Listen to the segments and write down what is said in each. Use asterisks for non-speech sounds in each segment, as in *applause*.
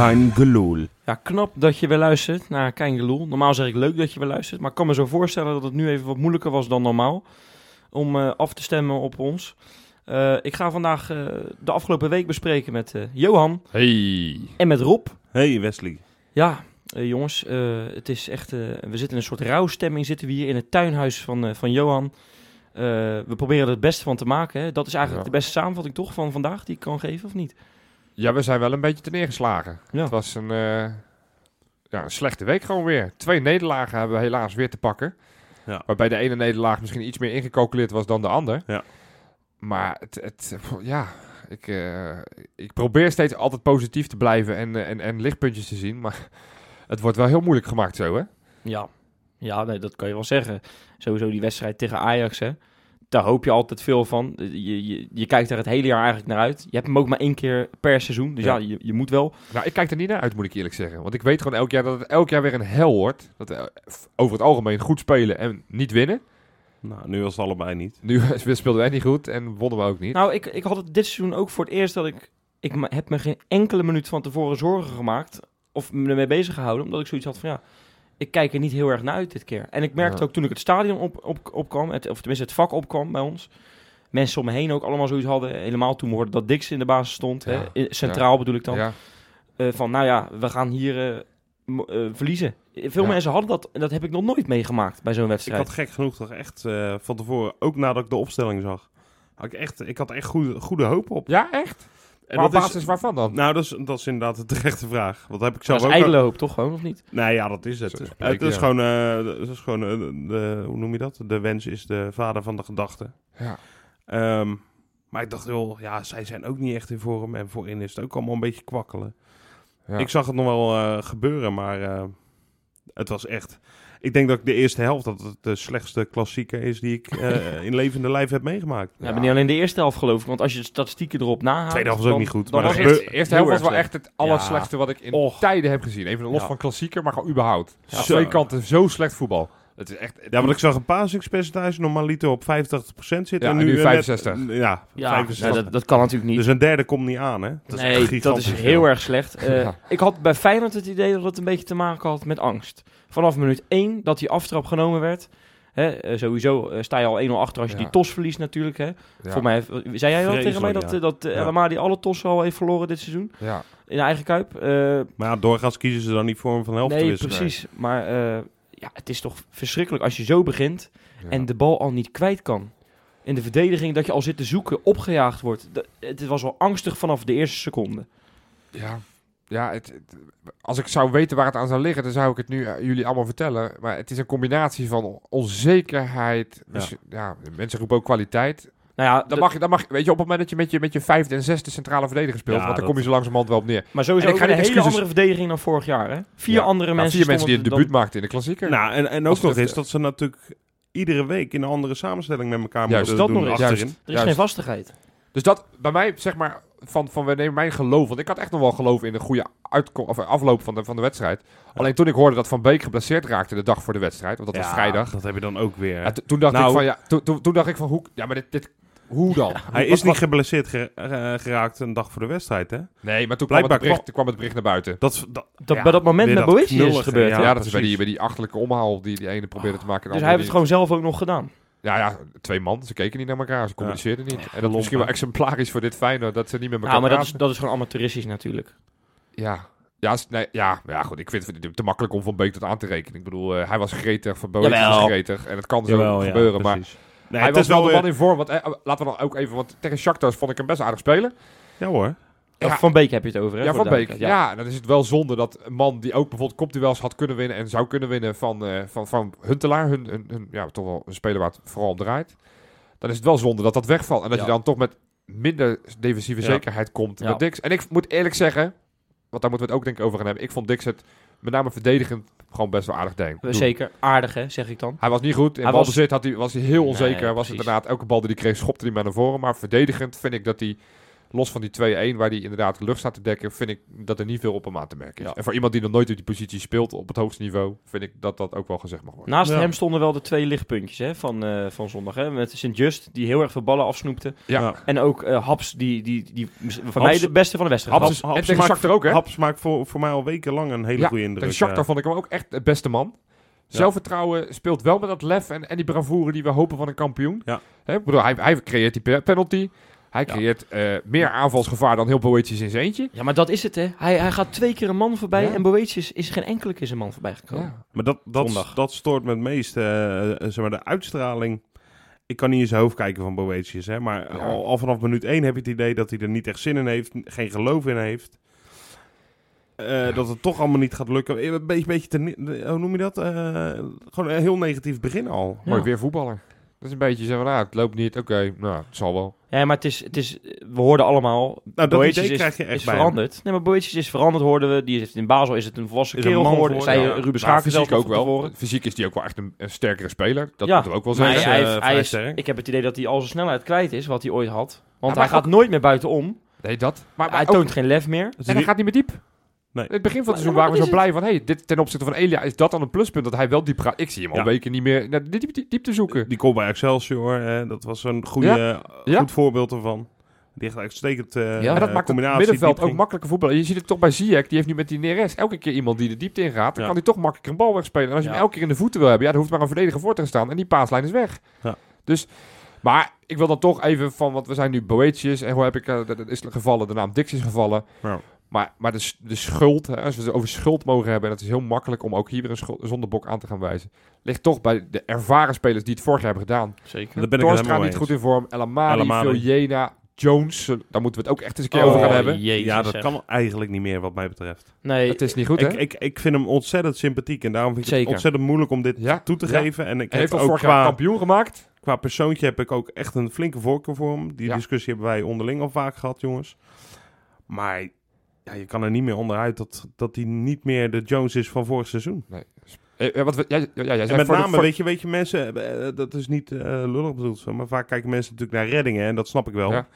Kein Geloel. Ja, knap dat je weer luistert naar Kein Geloel. Normaal zeg ik leuk dat je weer luistert. Maar ik kan me zo voorstellen dat het nu even wat moeilijker was dan normaal. Om eh, af te stemmen op ons. Eh, ik ga vandaag eh, de afgelopen week bespreken met eh, Johan Hey. en met Rob. Hey Wesley. Ja, jongens, eh, het is echt. eh, we zitten in een soort rouwstemming. Zitten we hier in het tuinhuis van, eh, van Johan. Eh, we proberen er het beste van te maken. Hè. Dat is eigenlijk Ja. de beste samenvatting toch van vandaag die ik kan geven, of niet? Ja, we zijn wel een beetje te neergeslagen. Ja. Het was een, eh, ja, een slechte week gewoon weer. Twee nederlagen hebben we helaas weer te pakken. Ja. Waarbij de ene nederlaag misschien iets meer ingecalculeerd was dan de ander. Ja. Maar het, het, ja, ik, eh, ik probeer steeds altijd positief te blijven en, eh, en, en lichtpuntjes te zien. Maar het wordt wel heel moeilijk gemaakt zo, hè? Ja, ja nee, dat kan je wel zeggen. Sowieso die wedstrijd tegen Ajax, hè. Daar hoop je altijd veel van. Je, je, je kijkt er het hele jaar eigenlijk naar uit. Je hebt hem ook maar één keer per seizoen. Dus ja, Ja. je, je moet wel. Nou, ik kijk er niet naar uit, moet ik eerlijk zeggen. Want ik weet gewoon elk jaar dat het elk jaar weer een hel wordt. Dat we over het algemeen goed spelen en niet winnen. Nou, nu was het allebei niet. Nu *laughs* speelden wij niet goed en wonnen we ook niet. Nou, ik, ik had het dit seizoen ook voor het eerst dat ik... Ik heb me geen enkele minuut van tevoren zorgen gemaakt. Of me ermee bezig gehouden. Omdat ik zoiets had van ja... Ik kijk er niet heel erg naar uit dit keer. En ik merkte Ja. ook toen ik het stadion op, op, opkwam. Het, of tenminste het vak opkwam bij ons. Mensen om me heen ook allemaal zoiets hadden. Helemaal toen we hoorden dat Dix in de basis stond. Ja. Hè, in- centraal bedoel ik dan. ja. Eh, van nou ja, we gaan hier eh, eh, verliezen. Veel Ja. mensen hadden dat en dat heb ik nog nooit meegemaakt bij zo'n Ik wedstrijd. had gek genoeg toch echt eh, van tevoren, ook nadat ik de opstelling zag, had ik, echt, ik had echt goede, goede hoop op. ja, echt? En maar op dat is- basis waarvan dan? Nou, dat is, dat is inderdaad een terechte vraag. Wat heb ik dat zelf is ook... ijdele hoop toch gewoon, of niet? Nee, ja, dat is het. Het spreken, is ja. gewoon, eh, dat is gewoon eh, de, hoe noem je dat? De wens is de vader van de gedachte. Ja. Ehm, maar ik dacht, joh, ja, zij zijn ook niet echt in vorm. En voorin is het ook allemaal een beetje kwakkelen. Ja. Ik zag het nog wel eh, gebeuren, maar eh, het was echt... Ik denk dat ik de eerste helft, dat het de slechtste klassieker is die ik eh, *laughs* in levende lijf heb meegemaakt. Ja, maar niet alleen de eerste helft geloof ik, want als je de statistieken erop nahaalt... Tweede helft is ook niet goed, dan maar was dat De eerste helft was wel echt het allerslechtste wat ik in Och. tijden heb gezien. Even los Ja. van klassieker, maar gewoon überhaupt. Ja. Aan Zo. twee kanten zo slecht voetbal. Het is echt... Ja, want ik zag een pasingspercentage normaliter op 85% zitten. Ja, en en nu eh, 65. Net, ja, Ja, 65. nee, dat, dat kan natuurlijk niet. Dus een derde komt niet aan, hè? Dat is nee, dat gigantisch is heel erg slecht. Eh, *laughs* Ja. Ik had bij Feyenoord het idee dat het een beetje te maken had met angst. Vanaf minuut 1 dat die aftrap genomen werd. Hè, eh, sowieso eh, sta je al 1-0 achter als je Ja. die tos verliest natuurlijk. Hè. Ja. Voor mij, heeft- zei jij wel tegen mij dat, ja. eh, dat eh, alle tossen al heeft verloren dit seizoen? Ja. In de eigen kuip? Eh, Maar ja, doorgaans kiezen ze dan niet voor hem van helft nee, wisselen. precies. Maar eh, ja, het is toch verschrikkelijk als je zo begint Ja. en de bal al niet kwijt kan. In de verdediging dat je al zit te zoeken, opgejaagd wordt. Dat- het was wel angstig vanaf de eerste seconde. Ja, ja het, het- als ik zou weten waar het aan zou liggen, dan zou ik het nu eh, jullie allemaal vertellen. Maar het is een combinatie van onzekerheid. Dus, ja. mensen roepen ook kwaliteit. Nou ja, Dan dat- mag, je, dan mag je, weet je, op het moment dat je met je, met je vijfde en zesde centrale verdediger speelt, Ja, want dan dat- kom je zo langzamerhand wel op neer. Maar sowieso En ik ga een niet hele excuses- andere verdediging dan vorig jaar, hè? Vier Ja. andere Ja, mensen vier mensen die een stonden debuut maakten in de klassieker. Nou, en, en ook nog het- eens dat ze natuurlijk iedere week in een andere samenstelling met elkaar Juist, moeten dat doen nog eens. achterin. Juist. Er is Juist. geen vastigheid. Dus dat bij mij, zeg maar, van, van we nemen mijn geloof. Want ik had echt nog wel geloof in een goede uitko- of afloop van de, van de wedstrijd. Alleen toen ik hoorde dat Van Beek geblesseerd raakte de dag voor de wedstrijd, want dat was vrijdag. Dat heb je dan ook weer. Ja, t- toen dacht Nou- ik van ja, toen, toen, toen dacht ik van hoe, ja, maar dit, dit hoe dan? Hij Wat- is niet geblesseerd ge- eh, geraakt een dag voor de wedstrijd, hè? Nee, maar toen kwam, het bericht, toen kwam het bericht naar buiten. Dat, dat, Dat ja, bij dat moment met Boetius is gebeurd. Ja, ja, dat is bij die, bij die achterlijke omhaal die die ene probeerde te maken. en de Dus hij heeft het gewoon zelf ook nog gedaan. Ja, ja, twee man. Ze keken niet naar elkaar. Ze communiceerden niet. En dat is misschien wel exemplarisch voor dit Feyenoord, dat ze niet met elkaar Ja, maar dat is, dat is gewoon amateuristisch natuurlijk. Ja. Ja, nee, ja, ja, goed. Ik vind het te makkelijk om Van Beek dat aan te rekenen. Ik bedoel, eh, hij was gretig, Van Beek was gretig. En het kan zo Jawel, ja, gebeuren, maar. Nee, hij het was is wel de weer- man in vorm. Want, eh, laten we dan ook even, want tegen Shakhtar vond ik hem best aardig spelen. Ja hoor. Ja. Van Beek heb je het over, hè? Ja, Van Beek. Ja. dan is het wel zonde dat een man die ook bijvoorbeeld kopduels had kunnen winnen en zou kunnen winnen van, eh, van, van Huntelaar, hun, hun, hun- ja, toch wel een speler waar het vooral om draait. Dan is het wel zonde dat dat wegvalt. En dat Ja. je dan toch met minder defensieve zekerheid komt met Dix. En ik moet eerlijk zeggen, want daar moeten we het ook denk ik over gaan hebben. Ik vond Dix het met name verdedigend gewoon best wel aardig denk. Eh, Zeker aardig, hè, zeg ik dan. Hij was niet goed. In Hij balbezit had hij, was hij heel Nee, onzeker. was precies. inderdaad, elke bal die hij kreeg schopte hij maar naar voren. Maar verdedigend vind ik dat hij los van die 2-1, waar hij inderdaad de lucht staat te dekken, vind ik dat er niet veel op hem aan te merken is. Ja. En voor iemand die nog nooit op die positie speelt op het hoogste niveau, vind ik dat dat ook wel gezegd mag worden. Naast Ja. hem stonden wel de twee lichtpuntjes hè, van, eh, van zondag. Hè, met Sint-Just, die heel erg veel ballen afsnoepte. Ja. Ja. En ook eh, Haps, die, die, die voor Haps- mij de beste van de wedstrijd Haps en tegen maakt- ook, hè? Haps maakt voor, voor mij al wekenlang een hele Ja, goede indruk. Shakhtar ja. vond ik hem ook echt het beste man. Zelfvertrouwen speelt wel met dat lef en, en die bravoure die we hopen van een kampioen. Ja. Bedoel, hij, hij creëert die pe- penalty. Hij Ja. creëert eh, meer aanvalsgevaar dan heel Boetjes in zijn eentje. Ja, maar dat is het, hè. Hij, hij gaat twee keer een man voorbij Ja. en Boetius is geen enkele keer zijn man voorbij gekomen. Ja. Maar dat, dat, Zondag. dat stoort me het meest. eh, eh, zeg maar, de uitstraling. Ik kan niet in zijn hoofd kijken van Boetius. Hè, maar Ja. al, al vanaf minuut 1 heb je het idee dat hij er niet echt zin in heeft. Geen geloof in heeft. Eh, Dat het toch allemaal niet gaat lukken. Een beetje, beetje te, hoe noem je dat? Eh, gewoon een heel negatief begin al. Ja. Mooi weer voetballer. Dat is een beetje zo van, nou, het loopt niet. Oké, nou, het zal wel. Ja, maar het is, het is, we hoorden allemaal, dat Boetius idee is, krijg je echt is bij veranderd. Nee, maar Boetius is veranderd, hoorden we. Die in Basel is het een volwassen Is een kerel man geworden. Zei ja. Ruben Nou, Schaken zelf fysiek ook wel. tevoren. Fysiek is hij ook wel echt een, een sterkere speler. Dat Ja. moeten we ook wel Maar zeggen. hij, eh, heeft- vrij hij is, ik heb het idee dat hij al zijn snelheid kwijt is, wat hij ooit had. Want hij gaat ook- nooit meer buitenom. Nee, dat. Maar, maar hij ook- toont geen lef meer. En hij die- gaat niet meer diep. Nee. In het begin van het seizoen waren we zo blij van... hey, dit ten opzichte van Elia is dat dan een pluspunt dat hij wel diep gaat. Ik zie hem al Ja. weken niet meer naar diep, diep, diep te zoeken. Die goal bij Excelsior, eh, dat was een goede, Ja. goed voorbeeld ervan. Die echt uitstekend eh Ja, En dat eh, maakt het middenveld ook makkelijker voetballen. Je ziet het toch bij Ziyech, die heeft nu met die Neres elke keer iemand die de diepte ingaat. Dan Ja. kan hij toch makkelijker een bal wegspelen. En als je Ja. hem elke keer in de voeten wil hebben, ja, dan hoeft maar een verdediger voor te staan. En die paaslijn is weg. Ja. Dus, maar ik wil dan toch even van, want we zijn nu Boetius. En hoe heb ik, eh, dat is gevallen, de naam Dix is gevallen. Maar, maar de, de schuld, hè, als we het over schuld mogen hebben, en het is heel makkelijk om ook hier weer een schuld- een zondebok aan te gaan wijzen, ligt toch bij de ervaren spelers die het vorig jaar hebben gedaan. Zeker. Daar ben ik helemaal niet goed in vorm, El Amadi, El Amadi. Viljena, Jones, daar moeten we het ook echt eens een keer over gaan hebben. Jezus, Ja, dat zeg. kan eigenlijk niet meer wat mij betreft. Nee, Het is niet goed, hè? Ik, ik, ik vind hem ontzettend sympathiek en daarom vind ik Zeker. het ontzettend moeilijk om dit Ja, toe te ja. geven. En ik Hij heeft heb ons ook vorig jaar qua, kampioen gemaakt. qua persoontje heb ik ook echt een flinke voorkeur voor hem. Die Ja. discussie hebben wij onderling al vaak gehad, jongens. Maar ja, je kan er niet meer onderuit dat, dat hij niet meer de Jones is van vorig seizoen. Eh, eh, wat we, jij, ja, jij zei En met voor de- name, voor- weet, je, weet je, mensen, eh, dat is niet eh, lullig bedoeld, maar vaak kijken mensen natuurlijk naar reddingen en dat snap ik wel. Ja.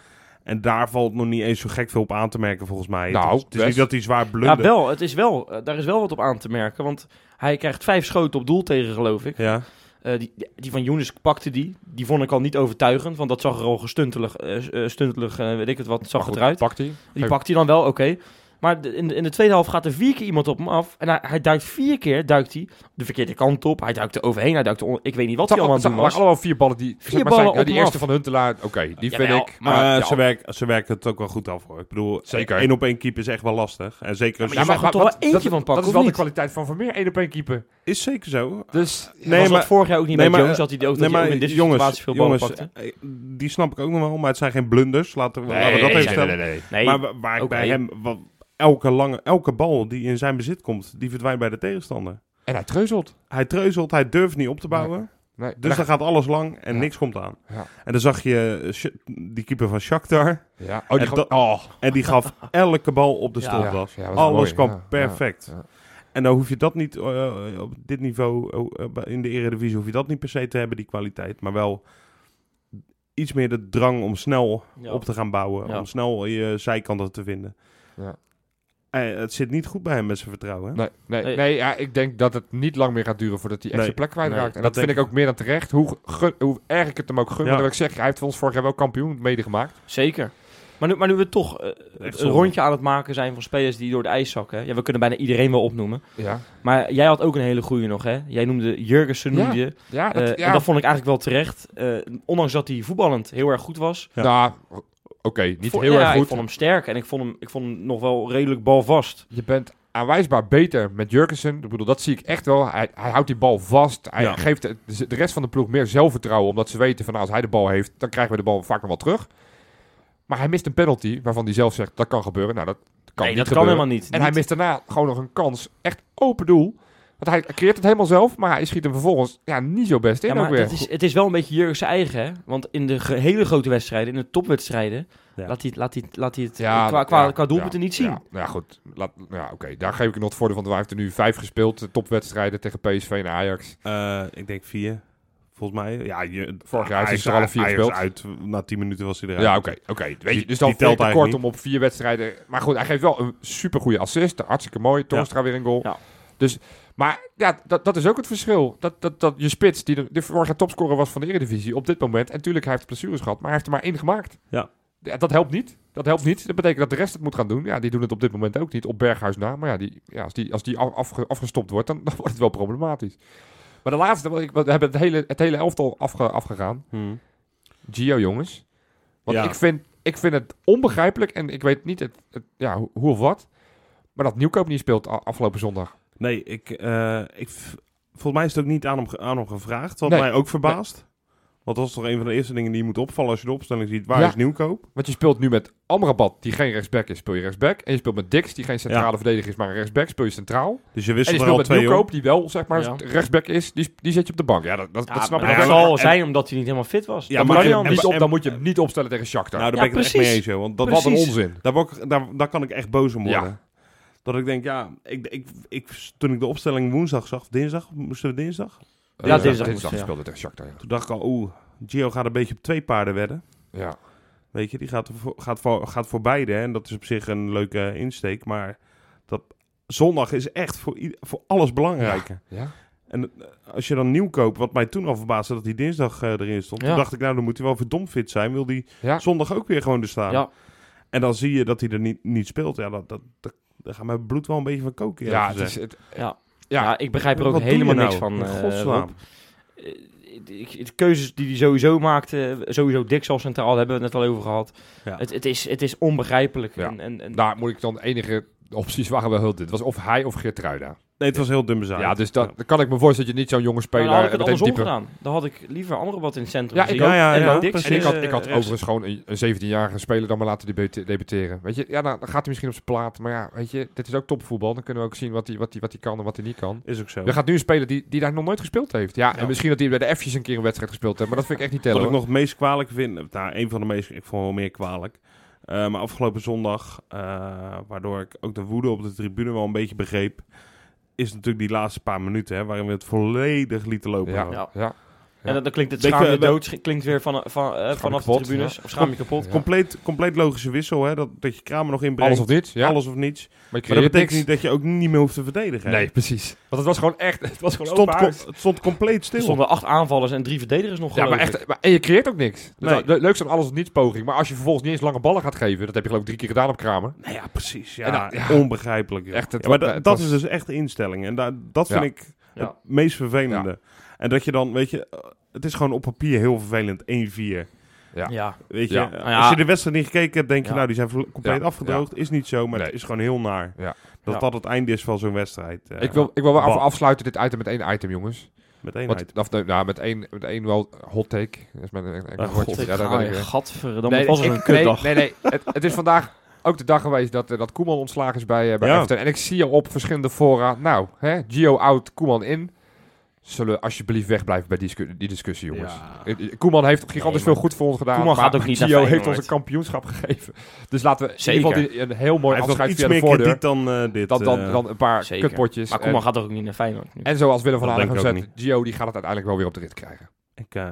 En daar valt nog niet eens zo gek veel op aan te merken volgens mij. Nou, het is, het is niet dat hij zwaar ja, blundert. wel. Het is wel daar is wel wat op aan te merken. Want hij krijgt vijf schoten op doel tegen, geloof ik. Ja, Eh, die, die van Younes pakte die. Die vond ik al niet overtuigend. Want dat zag er al gestuntelig, eh, eh, stuntelig weet ik het wat, zag het eruit. Pakt. Die Geef- pakt hij dan wel, oké. Maar de- in, de, in de tweede helft gaat er vier keer iemand op hem af. En hij, hij duikt vier keer duikt hij de verkeerde kant op. Hij duikt er overheen. Hij duikt er on- ik weet niet wat Het hij allemaal aan het doen was. allemaal vier ballen die... Vier maar, ballen zijn- ja, op die eerste af. van Huntelaar, oké, die Jawel, vind ik... maar maar, eh, ja, ze, werken, ze werken het ook wel goed af hoor. Ik bedoel, Zeker. één op één keeper is echt wel lastig. En zeker als Ja, maar je mag er toch wel eentje dat, van pakken, Dat is wel de kwaliteit van Vermeer, één op één keeper. is zeker zo. Dus... Nee, was maar- dat vorig jaar ook niet nee, maar, Jones? Dat hij ook, Nee, maar in dit jongens, situatie veel ballen jongens pakte? eh, die snap ik ook nog wel, maar het zijn geen blunders. Laten we, dat nee, even nee, stellen. nee, nee. Nee, Maar wa- waar ik bij hem, wat, elke, lange, elke bal die in zijn bezit komt, die verdwijnt bij de tegenstander. En hij treuzelt. Hij treuzelt, hij durft niet op te bouwen. Nee, Dus dan gaat alles lang en Ja. niks komt aan. Ja. En dan zag je eh, die keeper van Shakhtar. ja. Oh, die en oh. En die gaf *laughs* elke bal op de stopdas. Ja, ja, was Alles mooi. kwam Ja, perfect. ja, ja. En dan hoef je dat niet eh, op dit niveau, eh, in de Eredivisie, hoef je dat niet per se te hebben, die kwaliteit. Maar wel iets meer de drang om snel Ja. op te gaan bouwen. Ja. Om snel je zijkanten te vinden. Ja. Eh, het zit niet goed bij hem met zijn vertrouwen. hè? Nee, nee, Nee. nee ja, ik denk dat het niet lang meer gaat duren voordat hij echt Nee. zijn plek kwijtraakt. Nee, en dat dat vind ik ook meer dan terecht. Hoe, gun- hoe erg ik het hem ook gun. Ja. Ik zeg, hij heeft voor ons vorig jaar wel kampioen mede gemaakt. Zeker. Maar nu, maar nu we toch eh, een rondje aan het maken zijn van spelers die door het ijs zakken. Ja, we kunnen bijna iedereen wel opnoemen. Ja, Maar jij had ook een hele goede nog, hè? Jij noemde Jurgensen, Ja, noemde je. ja, Eh, dat, ja. En dat vond ik eigenlijk wel terecht. Eh, ondanks dat hij voetballend heel erg goed was. Ja. Nou, oké, niet Vo- heel ja, erg goed. Ik vond hem sterk en ik vond hem, ik vond hem nog wel redelijk balvast. Je bent aanwijsbaar beter met Jurgensen. Ik bedoel, dat zie ik echt wel. Hij, hij houdt die bal vast. Hij Ja. geeft de, de rest van de ploeg meer zelfvertrouwen. Omdat ze weten van nou, als hij de bal heeft, dan krijgen we de bal vaak nog wel terug. Maar hij mist een penalty waarvan hij zelf zegt dat kan gebeuren. Nou, dat kan nee, niet dat kan gebeuren. helemaal niet. En hij mist daarna gewoon nog een kans. Echt open doel. Want hij creëert het helemaal zelf, maar hij schiet hem vervolgens ja, niet zo best in Ja, ook maar weer. dat is, het is wel een beetje Jurgensen eigen, hè? Want in de hele grote wedstrijden, in de topwedstrijden, Ja. laat, hij, laat, hij, laat hij het Ja, qua, qua, ja, qua doelpunten ja, niet zien. Ja, nou ja, goed. Laat, ja, oké. Daar geef ik nog het voordeel van. Hij heeft er nu vijf gespeeld. eh, Topwedstrijden tegen PSV en Ajax. Eh, ik denk vier. Volgens mij. Ja, je, Vorig jaar is er alle vier gespeeld. uit. Na 10 minuten was hij eruit. Ja, oké. oké. Weet je, dus dan telt te kort om op vier wedstrijden... Maar goed, hij geeft wel een supergoeie assist. Hartstikke mooi. Torstra weer een goal. Ja. Dus, maar ja, dat, dat is ook het verschil. Dat, dat, dat je spits, die de, de vorige topscorer was van de Eredivisie op dit moment. En natuurlijk, hij heeft blessures gehad, maar hij heeft er maar één gemaakt. Ja. Ja, dat helpt niet. Dat helpt niet. Dat betekent dat de rest het moet gaan doen. Ja, die doen het op dit moment ook niet. Op Berghuis na. Maar ja, die, ja als die, als die af- afge- afgestopt wordt, dan, *laughs* dan wordt het wel problematisch. Maar de laatste, we hebben het hele, het hele elftal afge, afgegaan. Hm. Gio, jongens. Want Ja. ik, vind, ik vind het onbegrijpelijk. En ik weet niet het, het- ja, hoe, hoe of wat. Maar dat Nieuwkoop niet speelt afgelopen zondag. Nee, ik, eh, ik, volgens mij is het ook niet aan hem, aan hem gevraagd. Wat Nee. mij ook verbaast. Want dat is toch een van de eerste dingen die je moet opvallen als je de opstelling ziet. Waar Ja. is Nieuwkoop? Want je speelt nu met Amrabat, die geen rechtsback is, speel je rechtsback. En je speelt met Dix, die geen centrale verdediger is, maar een rechtsback, speel je centraal. Dus je En wisselt je er al speelt met twee Nieuwkoop, op. die wel, zeg maar, Ja. rechtsback is, die, die zet je op de bank. Ja, dat, dat, Ja, dat snap ik dat Ja, zal en- zijn omdat hij niet helemaal fit was. Ja, Dat maar je- je dan en- niet op, en- dan moet je hem niet opstellen tegen Shakhtar. Nou, daar Ja, ben ik het echt mee precies. eens, joh. Want dat Wat een was onzin. Daar, word ik- daar, daar kan ik echt boos om Ja. worden. Dat ik denk, ja, ik, ik, ik, toen ik de opstelling woensdag zag, of dinsdag, moesten we dinsdag? Ja, dinsdag dinsdag ja. speelde tegen Shakhtar, ja. Toen dacht ik al, oeh, Gio gaat een beetje op twee paarden wedden. ja. Weet je, die gaat, voor, gaat, voor, gaat voor beide. hè. En dat is op zich een leuke insteek. Maar dat, zondag is echt voor, i- voor alles belangrijker. Ja? En eh, als je dan nieuw koopt, wat mij toen al verbaasde dat hij dinsdag eh, erin stond. Ja. Toen dacht ik, nou dan moet hij wel verdomd fit zijn. Wil die Ja. zondag ook weer gewoon er staan. Ja, En dan zie je dat hij er niet, niet speelt. Ja, dat, dat, dat, daar gaat mijn bloed wel een beetje van koken. Ja, het is, het, ja. Ja. ja. ik begrijp er ook Wat helemaal niks nou? van. Eh. Eh, ik- de keuzes die hij sowieso maakte, sowieso Dix al centraal, daar hebben we het net al over gehad. Ja. Het, het, is, het is onbegrijpelijk. Ja. En, en, en, daar moet ik dan enige opties waren wel heel dit. Was of hij of Geertruida. Nee, het was heel dun bezaaid. Ja, dus dat, dan kan ik me voorstellen dat je niet zo'n jonge Maar speler... dan had ik het meteen andersom dieper- gedaan. Dan had ik liever andere wat in het centrum Ja, ik. Ja, ja, En ja. En ik had, eh, ik had rechts. overigens gewoon een, een 17-jarige speler dan maar laten debute- debuteren. Weet je, ja, dan, dan gaat hij misschien op zijn plaat. Maar ja, weet je, dit is ook topvoetbal. Dan kunnen we ook zien wat hij, wat hij, wat hij kan en wat hij niet kan. Is ook zo. Er gaat nu een speler die, die daar nog nooit gespeeld heeft. Ja, en misschien dat hij bij de F'jes een keer een wedstrijd gespeeld heeft. Maar dat vind ik echt niet Wat tellen. ik hoor. nog het meest kwalijk vind, nou, een van de meest, ik vond wel meer kwalijk. Eh, maar afgelopen zondag, eh, waardoor ik ook de woede op de tribune wel een beetje begreep, is natuurlijk die laatste paar minuten, hè, waarin we het volledig lieten lopen. Ja, ja. En dan, dan klinkt het schaam je we- dood, klinkt weer van, van, eh, vanaf de tribunes. ja. Of schaam je kapot. Ja. Compleet, compleet logische wissel, hè, dat, dat je Kramer nog inbrengt. Alles of niets. Ja. Alles of niets. Maar je Maar dat creëert betekent niks. niet dat je ook niet meer hoeft te verdedigen. hè. Nee, precies. Want het was gewoon echt... Het was gewoon het, stond open het stond compleet Er stil. stonden acht aanvallers en drie verdedigers nog Ja, maar echt, maar, en je creëert ook niks. Dat Nee. is le- leuk alles of niets poging. Maar als je vervolgens niet eens lange ballen gaat geven, dat heb je geloof ik drie keer gedaan op Kramer. Nou ja, precies. Ja, En dan- ja. onbegrijpelijk. Echt, het Ja, maar dat was- is dus echt de instelling. En da- dat vind ik het meest vervelende. En dat je dan, weet je, eh, het is gewoon op papier heel vervelend. 1-4. Ja. Ja. Weet je, Ja. Eh, Nou als je de wedstrijd niet gekeken hebt, denk je, Ja. nou, die zijn compleet Ja. afgedroogd. Is niet zo, maar Nee. het is gewoon heel naar. Ja. Dat Ja. dat het einde is van zo'n wedstrijd. eh, ik, wil, ik wil wel af, afsluiten dit item met één item, jongens. Met één nee, nou, met één, met één wel hot take. Dat is mijn een, een Ah, hot Ja, Ja, dat weet ik weer. Gadverdamme, Nee, was het ik- een kutdag. Nee, nee, nee. Het, het is vandaag ook de dag geweest dat, dat Koeman ontslagen is bij, eh, bij Ja. Everton. En ik zie al op verschillende fora, nou, hè, Gio out, Koeman in. Zullen alsjeblieft wegblijven bij die, discu- die discussie, jongens. Ja. Eh, Koeman heeft gigantisch Nee, veel goed voor ons gedaan. Koeman maar gaat ook niet naar Gio heeft ons een kampioenschap gegeven. Dus laten we in ieder geval die, een heel mooi afscheid via de meer voordeur. dan eh, dit. Dan, dan, eh. dan een paar Zeker. kutpotjes. Maar En- Koeman gaat ook niet naar Feyenoord nu? En zoals Willem van gezegd, ook Gio die gaat het uiteindelijk wel weer op de rit krijgen. ik, eh,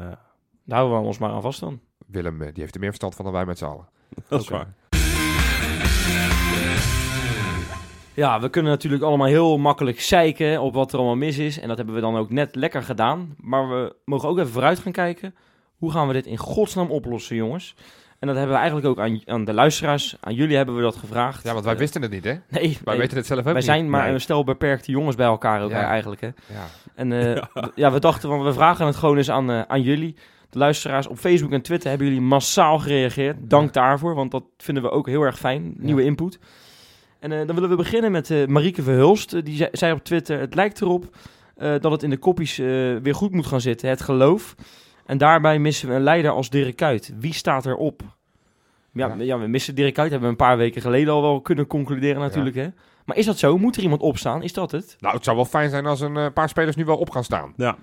Daar houden we ons maar aan vast dan. Willem, eh, die heeft er meer verstand van dan wij met z'n allen. *laughs* dat is waar. Ja, we kunnen natuurlijk allemaal heel makkelijk zeiken op wat er allemaal mis is. En dat hebben we dan ook net lekker gedaan. Maar we mogen ook even vooruit gaan kijken. Hoe gaan we dit in godsnaam oplossen, jongens? En dat hebben we eigenlijk ook aan, aan de luisteraars, aan jullie hebben we dat gevraagd. Ja, want wij Eh, wisten het niet, hè? Nee, Wij nee, weten het zelf ook wij niet. zijn maar Nee. een stel beperkte jongens bij elkaar ook Ja. eigenlijk. Hè? Ja. En eh, *laughs* ja. we dachten, van, we vragen het gewoon eens aan, eh, aan jullie. De luisteraars op Facebook en Twitter hebben jullie massaal gereageerd. Dank daarvoor, want dat vinden we ook heel erg fijn. Nieuwe input. En eh, dan willen we beginnen met eh Marieke Verhulst. Eh, die zei, zei op Twitter, het lijkt erop eh, dat het in de koppies weer goed moet gaan zitten. Het geloof. En daarbij missen we een leider als Dirk Kuyt. Wie staat erop? Ja, Ja. ja. we missen Dirk Kuyt. Hebben we een paar weken geleden al wel kunnen concluderen natuurlijk. Hè? Maar is dat zo? Moet er iemand opstaan? Is dat het? Nou, het zou wel fijn zijn als een paar spelers nu wel op gaan staan. Ja.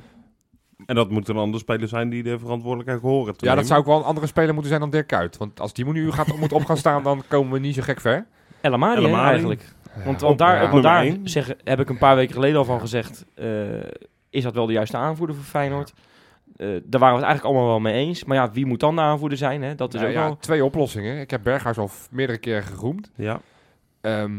En dat moet een andere speler zijn die de verantwoordelijkheid horen te Ja, dat zou ook wel een andere speler moeten zijn dan Dirk Kuyt. Want als die nu gaat, moet op gaan staan, dan komen we niet zo gek ver. El eigenlijk. Want, Ja. want daar, Ja. want daar heb ik een paar weken geleden al van gezegd... eh, is dat wel de juiste aanvoerder voor Feyenoord? daar waren we het eigenlijk allemaal wel mee eens. Maar ja, wie moet dan de aanvoerder zijn? Hè? Dat is Nou ook ja, wel... twee oplossingen. Ik heb Berghuis al meerdere keren geroemd. Ja. Ehm,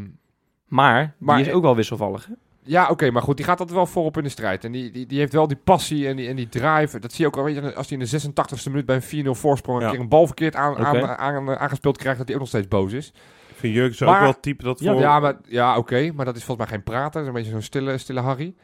Maar, Maar- die is ook wel wisselvallig. Hè? ja, oké, maar goed, die gaat dat wel voorop in de strijd. En die, die, die heeft wel die passie en die, en die drive. Dat zie je ook al, weet je, als hij in de 86e minuut bij een 4-0 voorsprong een keer een bal verkeerd aan, aan, aan- aangespeeld krijgt, dat hij ook nog steeds boos is. Vind Jurgen zo Maar- ook wel type dat voor... Ja, maar, ja oké, maar dat is volgens mij geen prater. Dat is een beetje zo'n stille, stille Harry.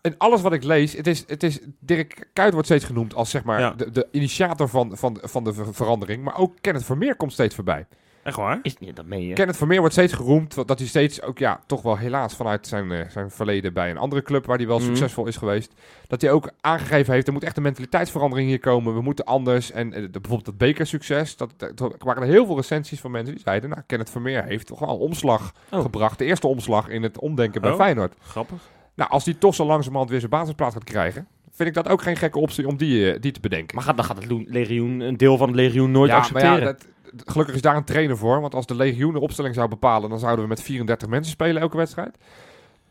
En alles wat ik lees, het is, het is, Dirk Kuyt wordt steeds genoemd als zeg maar Ja. de, de initiator van, van, van de ver- verandering. Maar ook Kenneth Vermeer komt steeds voorbij. Echt waar? Is niet, dat meen je. Kenneth Vermeer wordt steeds geroemd, dat hij steeds ook ja, toch wel helaas vanuit zijn, eh, zijn verleden bij een andere club waar hij wel Mhm. succesvol is geweest, dat hij ook aangegeven heeft, er moet echt een mentaliteitsverandering hier komen, we moeten anders. En eh, de- bijvoorbeeld dat bekersucces, dat, dat, er waren er heel veel recensies van mensen die zeiden, nou, Kenneth Vermeer heeft toch wel een omslag Oh. gebracht, de eerste omslag in het omdenken bij Oh. Feyenoord. Grappig. Nou, als die toch zo langzamerhand weer zijn basisplaats gaat krijgen, vind ik dat ook geen gekke optie om die, eh, die te bedenken. Maar gaat, dan gaat het legioen, een deel van het legioen nooit ja, accepteren. Maar ja, dat, gelukkig is daar een trainer voor. Want als de legioen de opstelling zou bepalen, dan zouden we met 34 mensen spelen elke wedstrijd.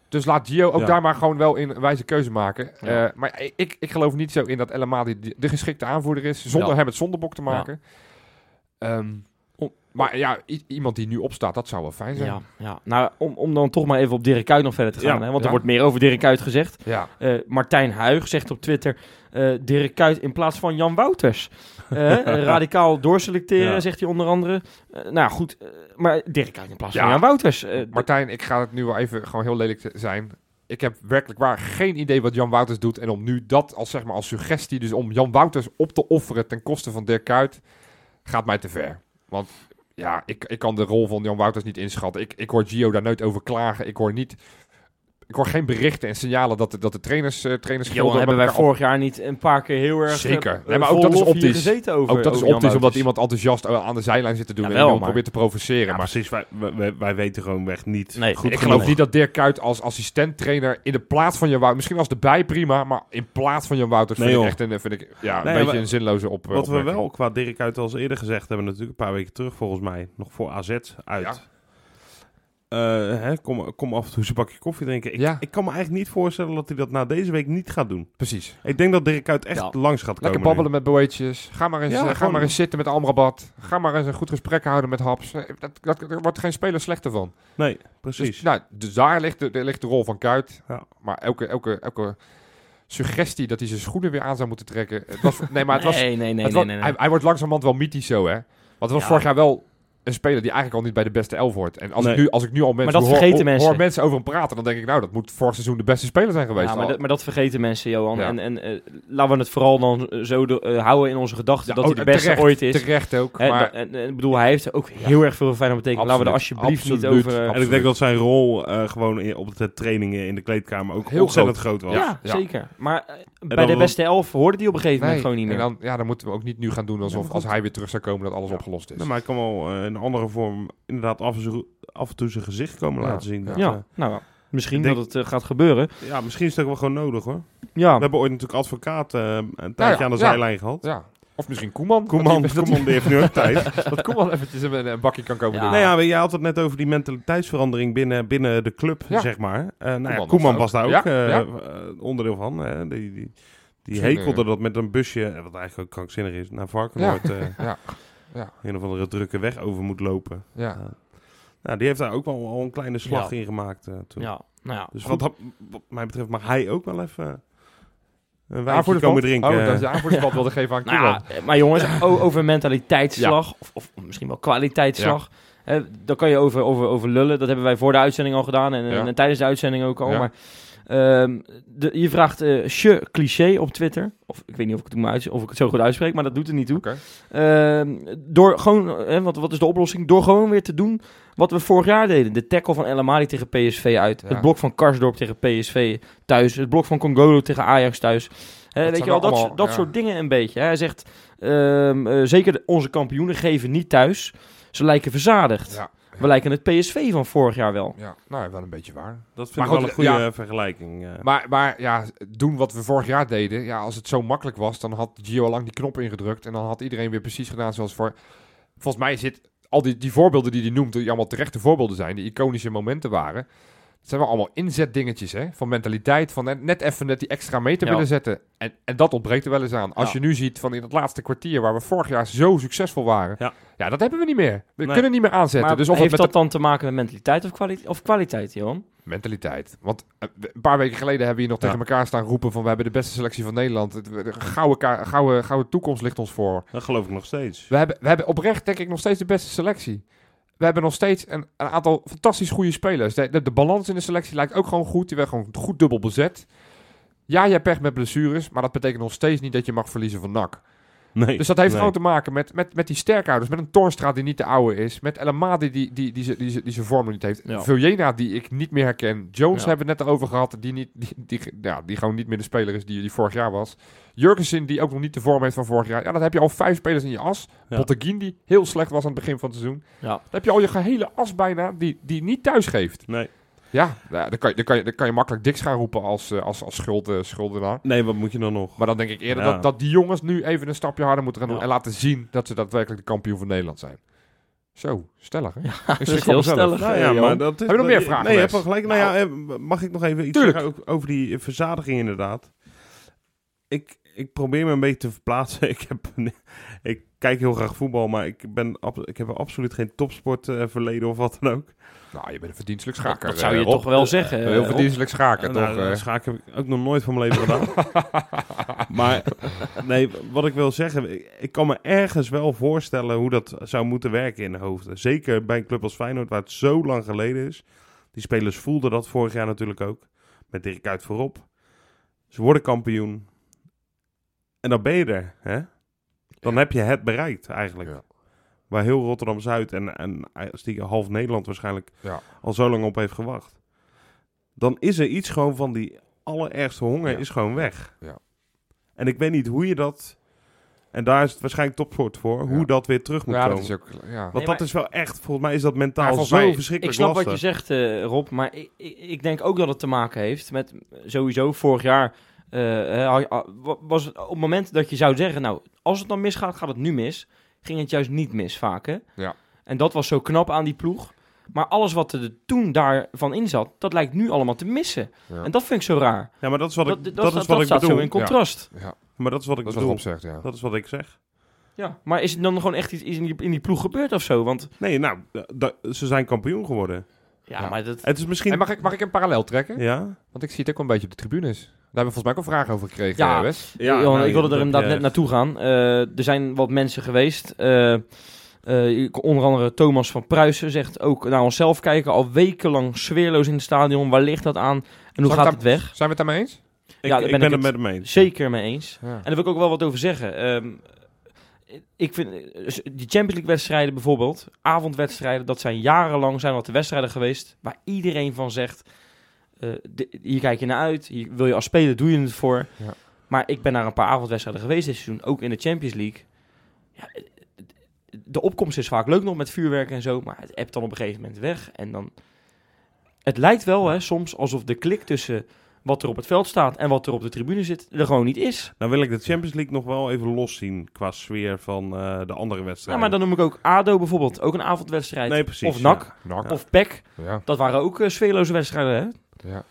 Dus laat Gio ook Ja. daar maar gewoon wel in een wijze keuze maken. Ja. Eh, maar ik, ik geloof niet zo in dat El Amadi de, geschikte aanvoerder is. Zonder Ja. hem het zondebok te maken. Ehm, maar ja, iemand die nu opstaat, dat zou wel fijn zijn. Ja, ja. Nou, om, om dan toch maar even op Dirk Kuyt nog verder te gaan. Ja, hè, want ja. er wordt meer over Dirk Kuyt gezegd. Ja. Eh, Martijn Huig zegt op Twitter... eh Dirk Kuyt in plaats van Jan Wouters. Eh, *laughs* radicaal doorselecteren, Ja. zegt hij onder andere. Nou goed, maar Dirk Kuyt in plaats van Ja. Jan Wouters. Martijn, ik ga het nu wel even gewoon heel lelijk zijn. Ik heb werkelijk waar geen idee wat Jan Wouters doet. En om nu dat als, zeg maar, als suggestie, dus om Jan Wouters op te offeren ten koste van Dirk Kuyt, gaat mij te ver. Want ja, ik, ik kan de rol van Jan Wouters niet inschatten. Ik, ik hoor Gio daar nooit over klagen. Ik hoor niet... Ik hoor geen berichten en signalen dat de, dat de trainers, eh trainers Johan, hebben wij op- vorig jaar niet een paar keer heel erg... Zeker. eh, Nee, maar ook dat is optisch. gezeten over Ook dat is optisch, omdat iemand enthousiast eh, aan de zijlijn zit te doen Ja, en wel, probeert te provoceren. Ja, maar precies. Wij, wij, wij weten gewoon echt niet Nee, goed ik genoeg. geloof niet dat Dirk Kuyt als assistent-trainer in de plaats van Jan Wouters... Misschien als erbij prima, maar in plaats van Jan Wouters Nee, vind ik echt een, vind ik, ja, een beetje een zinloze op, Wat we wel qua Dirk uit al eens eerder gezegd hebben, natuurlijk een paar weken terug volgens mij, nog voor AZ uit. Ja. Eh, hè, kom, kom af en toe eens een bakje koffie drinken. Ik, Ja. ik kan me eigenlijk niet voorstellen dat hij dat na deze week niet gaat doen. Precies. Ik denk dat Dirk uit echt Ja. langs gaat komen. Lekker babbelen met boeitjes. Ga maar eens, Ja, eh, ga gewoon- maar eens zitten met Amrabat. Ga maar eens een goed gesprek houden met Haps. Eh, Dat, dat, daar wordt geen speler slechter van. Nee, Dus, precies. nou, dus daar ligt de, daar ligt de rol van Kuit. Ja. Maar elke, elke, elke suggestie dat hij zijn schoenen weer aan zou moeten trekken. Het was, nee, maar het was, nee, nee, nee, het nee, nee, nee. Hij, hij wordt langzamerhand wel mythisch zo, hè. Want het was Ja. vorig jaar wel een speler die eigenlijk al niet bij de beste elf hoort. En als, ik, nu, als ik nu al mensen, dat hoor, vergeten hoor, mensen. hoor mensen over hem praten, dan denk ik, nou, dat moet vorig seizoen de beste speler zijn geweest. Ja, maar, dat, maar dat vergeten mensen, Johan. Ja. En, en eh, laten we het vooral dan zo de- eh, houden in onze gedachten Ja, dat oh, hij de beste terecht, ooit is. Terecht ook. Maar en, en ik bedoel, hij heeft ook heel erg veel fijn betekend. Laten we er Absoluut, alsjeblieft niet over... eh, en ik absoluut. denk dat zijn rol eh, gewoon in, op de trainingen in de kleedkamer ook Heel ontzettend groot, was. ja, Ja. zeker. Maar bij de beste elf hoorde hij op een gegeven moment gewoon niet en meer. dan, ja, dan moeten we ook niet nu gaan doen alsof als hij weer terug zou komen dat alles opgelost is. Maar hij kan wel eh, een andere vorm inderdaad af en, toe, af en toe zijn gezicht komen Ja, laten zien. ja. Dat, ja, eh, nou, misschien denk- dat het eh, gaat gebeuren. ja, misschien is het ook wel gewoon nodig hoor. Ja, We hebben ooit natuurlijk advocaat eh, een tijdje ja, aan de ja. zijlijn gehad. Ja. Of misschien Koeman. Koeman, Dat, die- Koeman die heeft nu ook *laughs* tijd. dat, dat Koeman eventjes een, een bakje kan komen Ja. doen. Nou ja, jij had het net over die mentaliteitsverandering binnen, binnen de club, Ja. zeg maar. Eh nou ja, Koeman was daar ook. ook Ja, ja. onderdeel van. hè. die die, die hekelde dat met een busje, wat eigenlijk ook krankzinnig is, naar Varkenoord. eh *laughs* Ja. Ja. Een of andere drukke weg over moet lopen. Ja. Nou, die heeft daar ook wel al een kleine slag Ja. in gemaakt eh, toen. ja, nou ja. Dus wat, wat mij betreft mag hij ook wel even een wijntje komen drinken. Oh, dat is de *laughs* aanvoerdersband wilde geven aan *laughs* Nou, ja, maar jongens, *laughs* over mentaliteitsslag, of, of misschien wel kwaliteitsslag. Hè, daar kan je over, over, over lullen. Dat hebben wij voor de uitzending al gedaan en, Ja. en tijdens de uitzending ook al. Ja. Maar ehm, de, je vraagt eh je cliché op Twitter. Of ik weet niet of ik, het moet uit, of ik het zo goed uitspreek, maar dat doet er niet toe. Ehm, door gewoon, hè, wat, wat is de oplossing? Door gewoon weer te doen wat we vorig jaar deden. De tackle van El Amadi tegen PSV uit. Ja. Het blok van Karsdorp tegen PSV thuis. Het blok van Congolo tegen Ajax thuis. Hè, weet zijn je wel, dat, allemaal- dat ja. soort dingen een beetje. Hè. Hij zegt, ehm, eh, zeker onze kampioenen geven niet thuis. Ze lijken verzadigd. Ja. We lijken het PSV van vorig jaar wel. Ja, nou, wel een beetje waar. Dat vind Maar ik wel goed, een goede ja. vergelijking. eh. Maar, maar ja, doen wat we vorig jaar deden. Ja, als het zo makkelijk was, dan had Gio al lang die knop ingedrukt. En dan had iedereen weer precies gedaan zoals voor... Volgens mij zit al die, die voorbeelden die hij noemt, die allemaal terechte voorbeelden zijn, die iconische momenten waren. Het zijn wel allemaal inzetdingetjes, hè? Van mentaliteit, van net, even net die extra meter Ja. willen zetten. En, en dat ontbreekt er wel eens aan. Als Ja. je nu ziet van in het laatste kwartier, waar we vorig jaar zo succesvol waren. Ja. Ja, dat hebben we niet meer. We Nee. kunnen niet meer aanzetten. Maar dus of heeft het dat dan te maken met mentaliteit of, kwali of kwaliteit, Johan? mentaliteit. Want eh, een paar weken geleden hebben we hier nog Ja. tegen elkaar staan roepen van we hebben de beste selectie van Nederland. De gouden, ka- gouden, gouden toekomst ligt ons voor. Dat geloof ik nog steeds. We hebben, we hebben oprecht denk ik nog steeds de beste selectie. We hebben nog steeds een, een aantal fantastisch goede spelers. De, de, balans in de selectie lijkt ook gewoon goed. Die werd gewoon goed dubbel bezet. Ja, je hebt pech met blessures, maar dat betekent nog steeds niet dat je mag verliezen van NAC. Nee. Dus dat heeft nee. gewoon te maken met, met, met die sterkhouders. Met een Toornstra die niet de oude is. Met El Amadi die, die, die, die, die, die zijn vorm nog niet heeft. Ja. Vuljena die ik niet meer herken. Jones Ja. hebben we het net over gehad. Die, niet, die, die, ja, die gewoon niet meer de speler is die, die vorig jaar was. Jurgensen die ook nog niet de vorm heeft van vorig jaar. Ja, dan heb je al vijf spelers in je as. Ja. Botteguin die heel slecht was aan het begin van het seizoen. Ja. Dan heb je al je gehele as bijna die, die niet thuis geeft. Nee. Ja, ja, dan, kan je, dan, kan je, dan kan je makkelijk diks gaan roepen als, eh, als, als schuld, eh, schuldenaar. nee, wat moet je dan nog? Maar dan denk ik eerder Ja. dat, dat die jongens nu even een stapje harder moeten gaan doen. Ja. En laten zien dat ze daadwerkelijk de kampioen van Nederland zijn. Zo, stellig hè? Ik dat schrik is van heel mezelf. stellig. Nou eh, ja, Johan. maar dat is, Heb je nog meer vragen, Nee, wel gelijk. Nou ja, eh, mag ik nog even iets Tuurlijk. zeggen over die verzadiging inderdaad? Ik, ik probeer me een beetje te verplaatsen. *laughs* Ik, heb, ik kijk heel graag voetbal, maar ik, ben, ik heb absoluut geen topsportverleden verleden of wat dan ook. Nou, je bent een verdienstelijk schaker. dat zou je eh, Rob. toch wel zeggen. Eh, heel Rob? verdienstelijk schaker, Nou, toch? nou, eh? schaak heb ik ook nog nooit van mijn leven gedaan. *laughs* maar nee, wat ik wil zeggen, ik, ik kan me ergens wel voorstellen hoe dat zou moeten werken in de hoofden. Zeker bij een club als Feyenoord, waar het zo lang geleden is. Die spelers voelden dat vorig jaar natuurlijk ook. Met Dirk Kuyt voorop. Ze worden kampioen. En dan ben je er, hè? Dan Ja. heb je het bereikt, eigenlijk. Ja. Waar heel Rotterdam-Zuid en, en als die half Nederland waarschijnlijk Ja. al zo lang op heeft gewacht. Dan is er iets gewoon van die allerergste honger Ja. is gewoon weg. Ja. En ik weet niet hoe je dat... En daar is het waarschijnlijk topsport voor. Hoe dat weer terug moet Ja, dat komen. is ook... Ja. Want Nee, dat is wel echt... Volgens mij is dat mentaal zo mij- Ik verschrikkelijk snap lastig. wat je zegt, eh, Rob, maar ik, ik, ik denk ook dat het te maken heeft met sowieso vorig jaar. Eh, eh, ah, wa- was het op het moment dat je zou zeggen, nou, als het dan misgaat, gaat het nu mis. Ging het juist niet mis vaak, hè? Ja. En dat was zo knap aan die ploeg. Maar alles wat er toen daarvan in zat, dat lijkt nu allemaal te missen. Ja. En dat vind ik zo raar. Ja, maar dat is wat dat ik, dat, dat is dat, wat ik staat bedoel. zo in contrast. ja, Maar dat is wat ik dat is wat bedoel. Zegt, ja. Dat is wat ik zeg. Ja. Maar is het dan gewoon echt iets in die, in die ploeg gebeurd of zo? Want Nee, nou, ze zijn kampioen geworden. Ja, Ja. maar dat... Het is misschien... En mag ik, mag ik een parallel trekken? Ja? Want ik zie het ook wel een beetje op de tribunes. Daar hebben we volgens mij ook een vraag over gekregen, Ja. Wes. Ja, nou, ik wilde er inderdaad net naartoe gaan. Eh, er zijn wat mensen geweest. Eh, eh, ik- onder andere Thomas van Pruisen zegt ook naar onszelf kijken. Al wekenlang sfeerloos in het stadion. Waar ligt dat aan? En hoe gaat het weg? Zijn we het daarmee eens? Ik, Ja, daar ik ben ben ik het met hem eens. Zeker mee eens. Ja. En daar wil ik ook wel wat over zeggen. Ehm, ik vind eh, die Champions League wedstrijden bijvoorbeeld, avondwedstrijden, dat zijn jarenlang zijn dat de wedstrijden geweest waar iedereen van zegt, eh, hier kijk je naar uit, hier wil je als speler, doe je het voor. Ja. Maar ik ben naar een paar avondwedstrijden geweest dit seizoen, ook in de Champions League. Ja, eh, de opkomst is vaak leuk nog met vuurwerk en zo, maar het hebt dan op een gegeven moment weg. En dan, het lijkt wel hè, soms alsof de klik tussen wat er op het veld staat en wat er op de tribune zit, er gewoon niet is. Nou wil ik de Champions League nog wel even loszien qua sfeer van eh, de andere Ja, wedstrijden. maar dan noem ik ook ADO bijvoorbeeld, ook een avondwedstrijd. Nee, precies. of NAC, Nak. of PEC, Ja. dat waren ook eh, sfeerloze wedstrijden. Hè? Ja.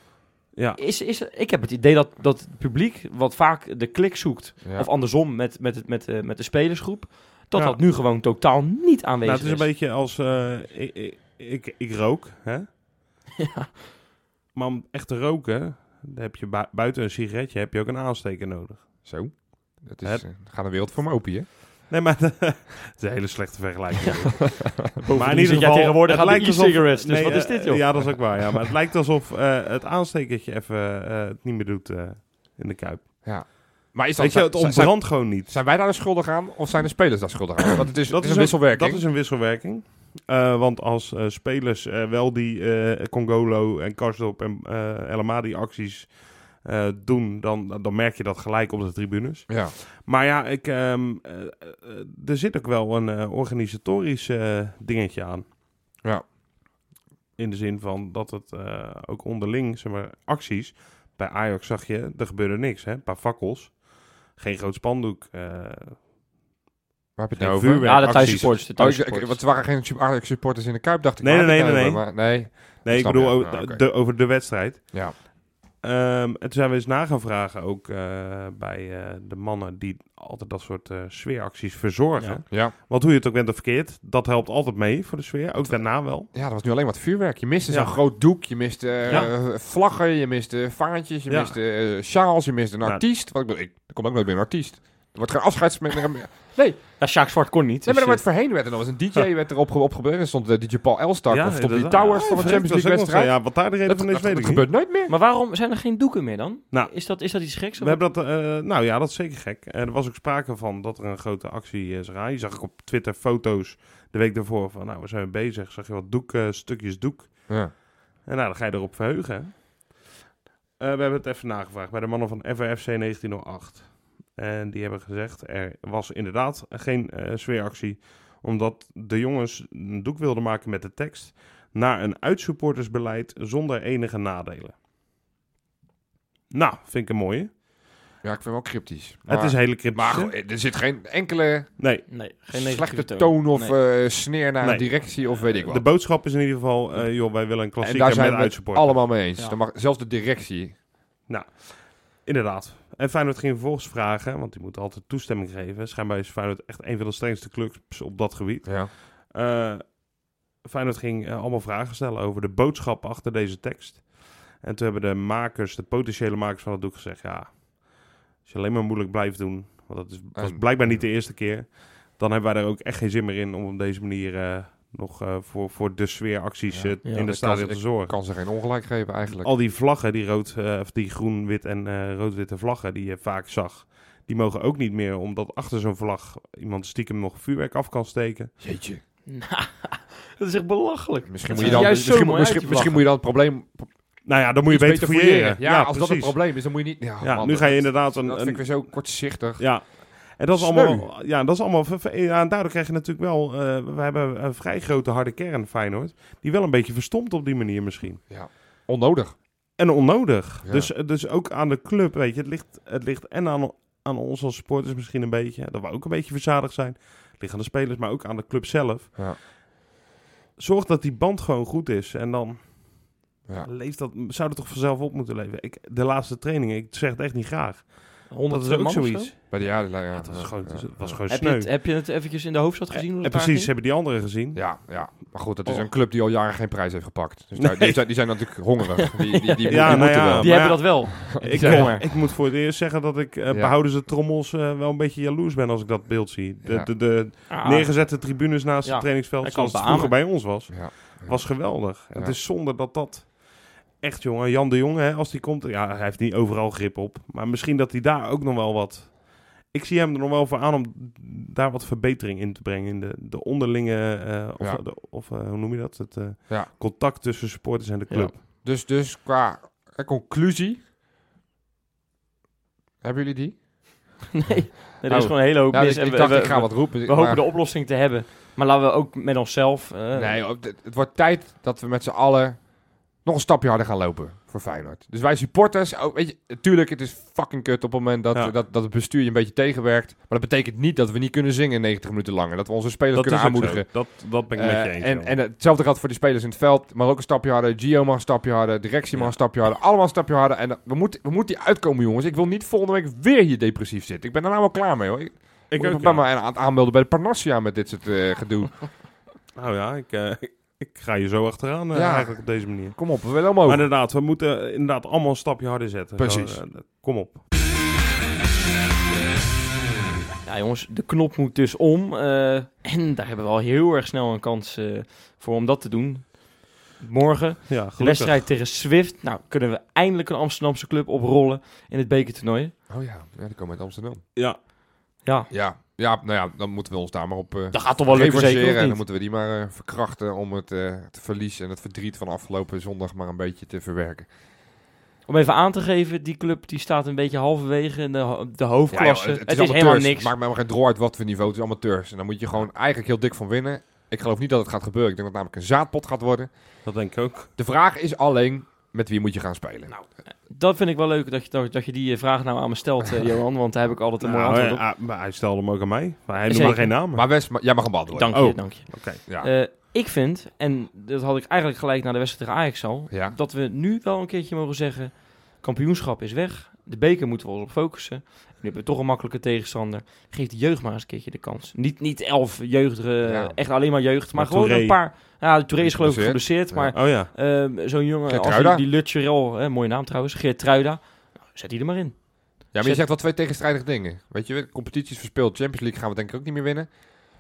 Ja. Is, is, ik heb het idee dat, dat het publiek, wat vaak de klik zoekt, Ja. of andersom met, met, het, met, eh, met de spelersgroep, dat Ja. dat nu gewoon totaal niet Nou, aanwezig het is een beetje als... eh, ik, ik, ik, ik rook, hè? *laughs* Ja. Maar om echt te roken, dan heb je bui- buiten een sigaretje heb je ook een aansteker nodig. Zo. Dat is, Het- eh, gaat een wereld voor me open. Nee, maar *laughs* het is een hele slechte vergelijking. *laughs* Bovendien zit jij tegenwoordig het lijkt alsof- e-cigarettes, dus wat is eh, dit, joh? Ja, dat is ook waar. Ja. Maar het lijkt alsof eh, het aanstekertje even het niet meer doet in de kuip. Ja. Maar is dat, Weet je, het ontbrandt gewoon niet. zijn wij daar de schuldig aan of zijn de spelers daar schuldig aan? Want het is, Dat het is is een wisselwerking. Dat is een wisselwerking. Eh, want als eh, spelers eh, wel die Congolo en Karsdorp en El Amadi acties doen, dan, dan merk je dat gelijk op de tribunes. Ja. Maar ja, ik, ehm, eh, eh, er zit ook wel een organisatorisch dingetje aan. Ja. In de zin van dat het ook onderling, zeg maar, acties. Bij Ajax zag je, er gebeurde niks. Hè? Een paar fakkels. Geen groot spandoek. Eh, Waar heb je het nou over? vuurwerk. Ja, de thuissupporters. De Oh, want er waren geen Ajax supporters in de Kuip, dacht ik. Nee, Waar nee, nee, nou over? Maar nee. Nee, ik bedoel over, Ah, de, over de wedstrijd. Ja. Ehm, en toen zijn we eens na gaan vragen, ook eh, bij eh, de mannen die altijd dat soort eh, sfeeracties verzorgen. Ja. Ja. Want hoe je het ook bent of verkeerd, dat helpt altijd mee voor de sfeer. Ook daarna wel. ja, dat was nu alleen wat vuurwerk. Je miste Ja. zo'n groot doek, je miste eh, Ja. vlaggen, je miste vaantjes, je Ja. miste eh, sjaals, je miste een Nou, artiest. Wat ik, bedoel, ik, komt ook nooit meer een artiest. Er wordt geen meer. *laughs* Nee, Ja, Sjaak Zwart kon niet. nee, maar er dus, werd voorheen werd er nog eens een DJ *laughs* werd erop ge- opgebeurd. Er stond eh, DJ Paul Elstak Ja, of stond die. Towers Ja, van de Champions League wedstrijd. Ja, wat daar de reden van is, dat, weet ik gebeurt nooit meer. Maar waarom zijn er geen doeken meer dan? Nou. is, dat, is dat iets geks? We hebben dat, eh, nou ja, dat is zeker gek. Eh, er was ook sprake van dat er een grote actie is gaan. Je zag ook op Twitter foto's de week daarvoor van, nou, we zijn bezig. Zag je wat doek, stukjes doek. Ja. En nou, dan ga je erop verheugen. Eh, we hebben het even nagevraagd bij de mannen van FRFC 1908. En die hebben gezegd, er was inderdaad geen eh, sfeeractie. Omdat de jongens een doek wilden maken met de tekst... naar een uitsupportersbeleid zonder enige nadelen. Nou, vind ik een mooie. ja, ik vind het wel cryptisch. het is hele cryptisch. Maar goed, er zit geen enkele Nee, Nee, geen negatieve slechte toon of Nee. eh, sneer naar Nee. een directie of weet ik wat. de boodschap is in ieder geval... eh, joh, wij willen een en klassieker daar met zijn we het uitsupporters. allemaal mee eens. Ja. Dan mag, zelfs de directie. Inderdaad. En Feyenoord ging vervolgens vragen, want die moet altijd toestemming geven. Schijnbaar is Feyenoord echt een van de strengste clubs op dat gebied. Ja. Eh Feyenoord ging eh, allemaal vragen stellen over de boodschap achter deze tekst. En toen hebben de makers, de potentiële makers van het doek gezegd... ja, als je alleen maar moeilijk blijft doen... want dat is, was blijkbaar niet de eerste keer... dan hebben wij er ook echt geen zin meer in om op deze manier... eh, nog eh, voor, voor de sfeeracties Ja. eh, Ja, in de ik kan stadion ze- te zorgen. Kan ze geen ongelijk geven eigenlijk. Al die vlaggen, die, rood, eh, of die groen, wit en eh, rood-witte vlaggen die je vaak zag, die mogen ook niet meer, omdat achter zo'n vlag iemand stiekem nog vuurwerk af kan steken. Jeetje. *laughs* Dat is echt belachelijk. Misschien Dat moet je dan, juist misschien, misschien, misschien moet je dan het probleem Nou ja, dan moet je beter fouilleren. Ja, als dat het probleem is, dan moet je niet... Ja, Ja, man, nu ga je dat- inderdaad een... Dat vind ik weer zo kortzichtig. ja. En dat is Sneu. allemaal, ja, dat is allemaal, ja, en daardoor krijg je natuurlijk wel, eh, we hebben een vrij grote harde kern Feyenoord, die wel een beetje verstomt op die manier misschien. Onnodig. En onnodig. Ja. Dus, dus ook aan de club, weet je. Het ligt, het ligt en aan, aan ons als supporters misschien een beetje. Dat we ook een beetje verzadigd zijn. Het ligt aan de spelers, maar ook aan de club zelf. Ja. Zorg dat die band gewoon goed is. En dan Ja. leeft dat, zou toch vanzelf op moeten leven. Ik, de laatste trainingen, ik zeg het echt niet graag. 100 Dat is ook zoiets. Bij de jaren... Ja, ja, het was gewoon, ja, was ja. gewoon Heb je, sneu. het, heb je het eventjes in de hoofdstad gezien? dat precies, ging? hebben die anderen gezien. Ja, ja, maar goed, het is Oh. een club die al jaren geen prijs heeft gepakt. Dus Nee. die, zijn, die zijn natuurlijk hongerig. Die, *laughs* die, die, die, Ja, die nou wel. Die hebben dat wel. *laughs* Ik, eh, ik moet voor het eerst zeggen dat ik eh behouden ze trommels eh, wel een beetje jaloers ben als ik dat beeld zie. De, de, de Ah, neergezette tribunes naast Ja, het trainingsveld, zoals het vroeger bij ons was. Ja. was geweldig. Ja. Het is zonde dat dat... Echt, jongen. Jan de Jong, hè, als die komt... Ja, hij heeft niet overal grip op. Maar misschien dat hij daar ook nog wel wat... Ik zie hem er nog wel voor aan om daar wat verbetering in te brengen. In de, de onderlinge... eh, of, Ja. de, of eh, hoe noem je dat? Het eh, Ja. contact tussen supporters en de club. Dus, dus qua conclusie... Hebben jullie die? *laughs* nee, er is Oh. gewoon een hele hoop Ja, mis. ik, en ik we, dacht, we- ik ga we- wat roepen. we maar- hopen de oplossing te hebben. Maar laten we ook met onszelf... eh, Nee, het wordt tijd dat we met z'n allen nog een stapje harder gaan lopen voor Feyenoord. Dus wij supporters, oh, weet je, natuurlijk, het is fucking kut op het moment dat, Ja. dat, dat het bestuur je een beetje tegenwerkt. Maar dat betekent niet dat we niet kunnen zingen 90 minuten lang. En dat we onze spelers Dat kunnen aanmoedigen. Dat, dat ben ik met je Eh, eens. en, en hetzelfde geldt voor de spelers in het veld. Maar ook een stapje harder. Gio mag een stapje harder. Directie mag Ja. een stapje harder. Allemaal een stapje harder. En we moeten, we moeten die uitkomen, jongens. Ik wil niet volgende week weer hier depressief zitten. Ik ben er nou wel klaar mee, hoor. Ik, ik ik ook, ben ja. maar aan het aanmelden bij de Parnassia met dit soort eh, gedoe. Nou *laughs* ja, ik, eh, ik ga je zo achteraan eh, Ja. eigenlijk op deze manier. Kom op, we willen omhoog. Maar inderdaad, we moeten inderdaad allemaal een stapje harder zetten. Precies. Zo, eh, kom op. Ja, jongens, de knop moet dus om. eh, en daar hebben we al heel erg snel een kans eh, voor om dat te doen. Morgen, Ja, de gelukkig. wedstrijd tegen Swift. Nou, kunnen we eindelijk een Amsterdamse club oprollen in het bekertoernooi. Oh ja, ja, die komen uit Amsterdam. Ja, Ja, Ja, ja, nou ja, dan moeten we ons daar maar op eh dat gaat toch wel lukken, zeker En dan moeten we die maar eh, verkrachten om het, eh, het verlies en het verdriet van afgelopen zondag maar een beetje te verwerken. Om even aan te geven, die club die staat een beetje halverwege in de, de Ja, hoofdklasse. joh, het, is helemaal niks. Het maakt mij maar geen drol uit wat voor niveau. Het is amateurs. En dan moet je gewoon eigenlijk heel dik van winnen. Ik geloof niet dat het gaat gebeuren. Ik denk dat het namelijk een zaadpot gaat worden. dat denk ik ook. De vraag is alleen, met wie moet je gaan spelen? Nou, dat vind ik wel leuk dat je, dat, dat je die vraag nou aan me stelt, eh, *laughs* Johan. Want daar heb ik altijd een mooi Nou, antwoord op. eh, ah, maar hij stelde hem ook aan mij. Maar hij Zeker. noemde geen namen. Maar Wes, ma- jij mag hem beantwoorden. Dank je, Oh. dank je. Oké. Ja. Eh, ik vind, en dat had ik eigenlijk gelijk na de wedstrijd tegen Ajax al, ja. dat we nu wel een keertje mogen zeggen, kampioenschap is weg. De beker moeten we ons op focussen. Nu hebben we toch een makkelijke tegenstander. Geef de jeugd maar eens een keertje de kans. Niet, niet elf jeugd, eh, Ja. echt alleen maar jeugd, maar Maar gewoon Touré. een paar. Ja, de Touré is geloof ik Geblesseerd. maar Oh ja. ehm, zo'n jongen als die, die Lutcherel, hè, mooie naam trouwens, Geert Truida, nou, zet die er maar in. Ja, maar je zegt wel twee tegenstrijdige dingen. Weet je, competities verspeeld, Champions League gaan we denk ik ook niet meer winnen.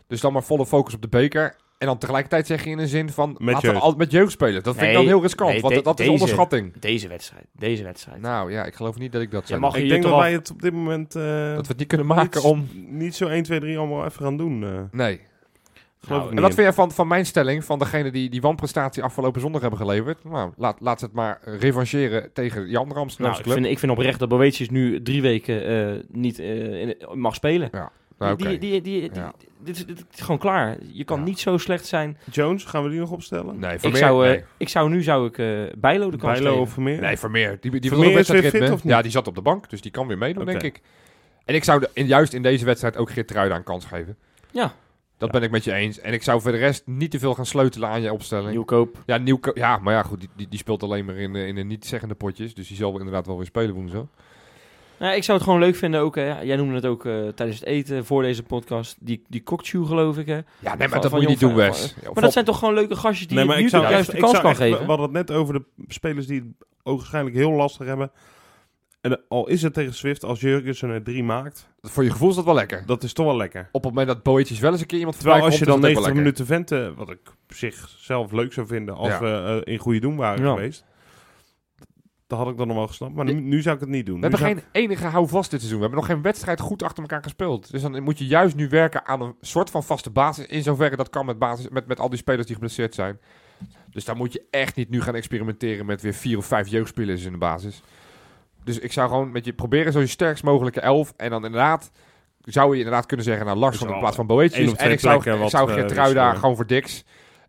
Dus dan maar volle focus op de beker. En dan tegelijkertijd zeg je in een zin van, Met laten we jeugd. altijd met jeugd spelen. Dat vind ik dan heel riskant, nee, want de- dat is onderschatting. Deze wedstrijd, deze wedstrijd. Nou ja, ik geloof niet dat ik dat zeg. mag dat je Ik denk toch dat wij het op dit moment eh, we het niet kunnen maken niet, om... niet zo 1, 2, 3 allemaal even gaan doen. eh. Nee. Nou, ik En wat vind jij van, van mijn stelling, van degene die die wanprestatie afgelopen zondag hebben geleverd? Nou, laat, laat ze het maar revancheren tegen die andere Nou, Amsterdamse ik club. vind, ik vind oprecht dat Boetius nu drie weken eh, niet eh, in- mag spelen. Nou, oké. die, die, die, die- Ja. dit, is- dit is gewoon klaar. Je kan Ja. niet zo slecht zijn. Jones, gaan we die nog opstellen? Nee, Ik Vermeer, zou, eh, nee. ik zou nu zou ik eh Bijlo de kans Bijlo geven. of Vermeer? Nee, Vermeer. Die, die Vermeer is weer wedstrijdritme. fit of niet? Ja, die zat op de bank, dus die kan weer meedoen, denk ik. En ik zou de, in, juist in deze wedstrijd ook Geert Truida een kans geven. Ja. Dat ben ik met je eens. En ik zou voor de rest niet te veel gaan sleutelen aan je opstelling. Nieuwkoop. Ja, nieuw, ja, maar ja, goed, die, die, die speelt alleen maar in, eh, in de niet-zeggende potjes. Dus die zal inderdaad wel weer spelen woensdag. Nou, ik zou het gewoon leuk vinden ook. Hè. Jij noemde het ook eh, tijdens het eten voor deze podcast. Die, die Kokchu geloof ik. Hè. Ja, nee, maar Van- dat van moet je niet doen, Wes. Maar dat zijn toch gewoon leuke gastjes die nee, je maar nu ik zou, de juiste echt- kans ik zou kan echt- geven. We hadden het net over de spelers die het ogenschijnlijk heel lastig hebben. En al is het tegen Swift, als Jurgensen er drie maakt, Voor je gevoel is dat wel lekker. dat is toch wel lekker. Op het moment dat Boetjes wel eens een keer iemand Terwijl als je komt, dan is dat ook 90 wel minuten venten, wat ik op zich zelf leuk zou vinden als Ja. we eh, in goede doen waren Ja. geweest. Dat had ik dan nog wel gesnapt. Maar nu, nu zou ik het niet doen. We Nu hebben geen enige houvast dit seizoen. We hebben nog geen wedstrijd goed achter elkaar gespeeld. Dus dan moet je juist nu werken aan een soort van vaste basis. In zoverre dat kan met, basis, met, met al die spelers die geblesseerd zijn. Dus daar moet je echt niet nu gaan experimenteren met weer vier of vijf jeugdspelers in de basis. Dus ik zou gewoon met je proberen zo je sterkst mogelijke elf. En dan inderdaad zou je inderdaad kunnen zeggen... Nou, Larsson in plaats van Boetjes. En ik zou, ik zou eh, wisselen. gewoon voor Dix.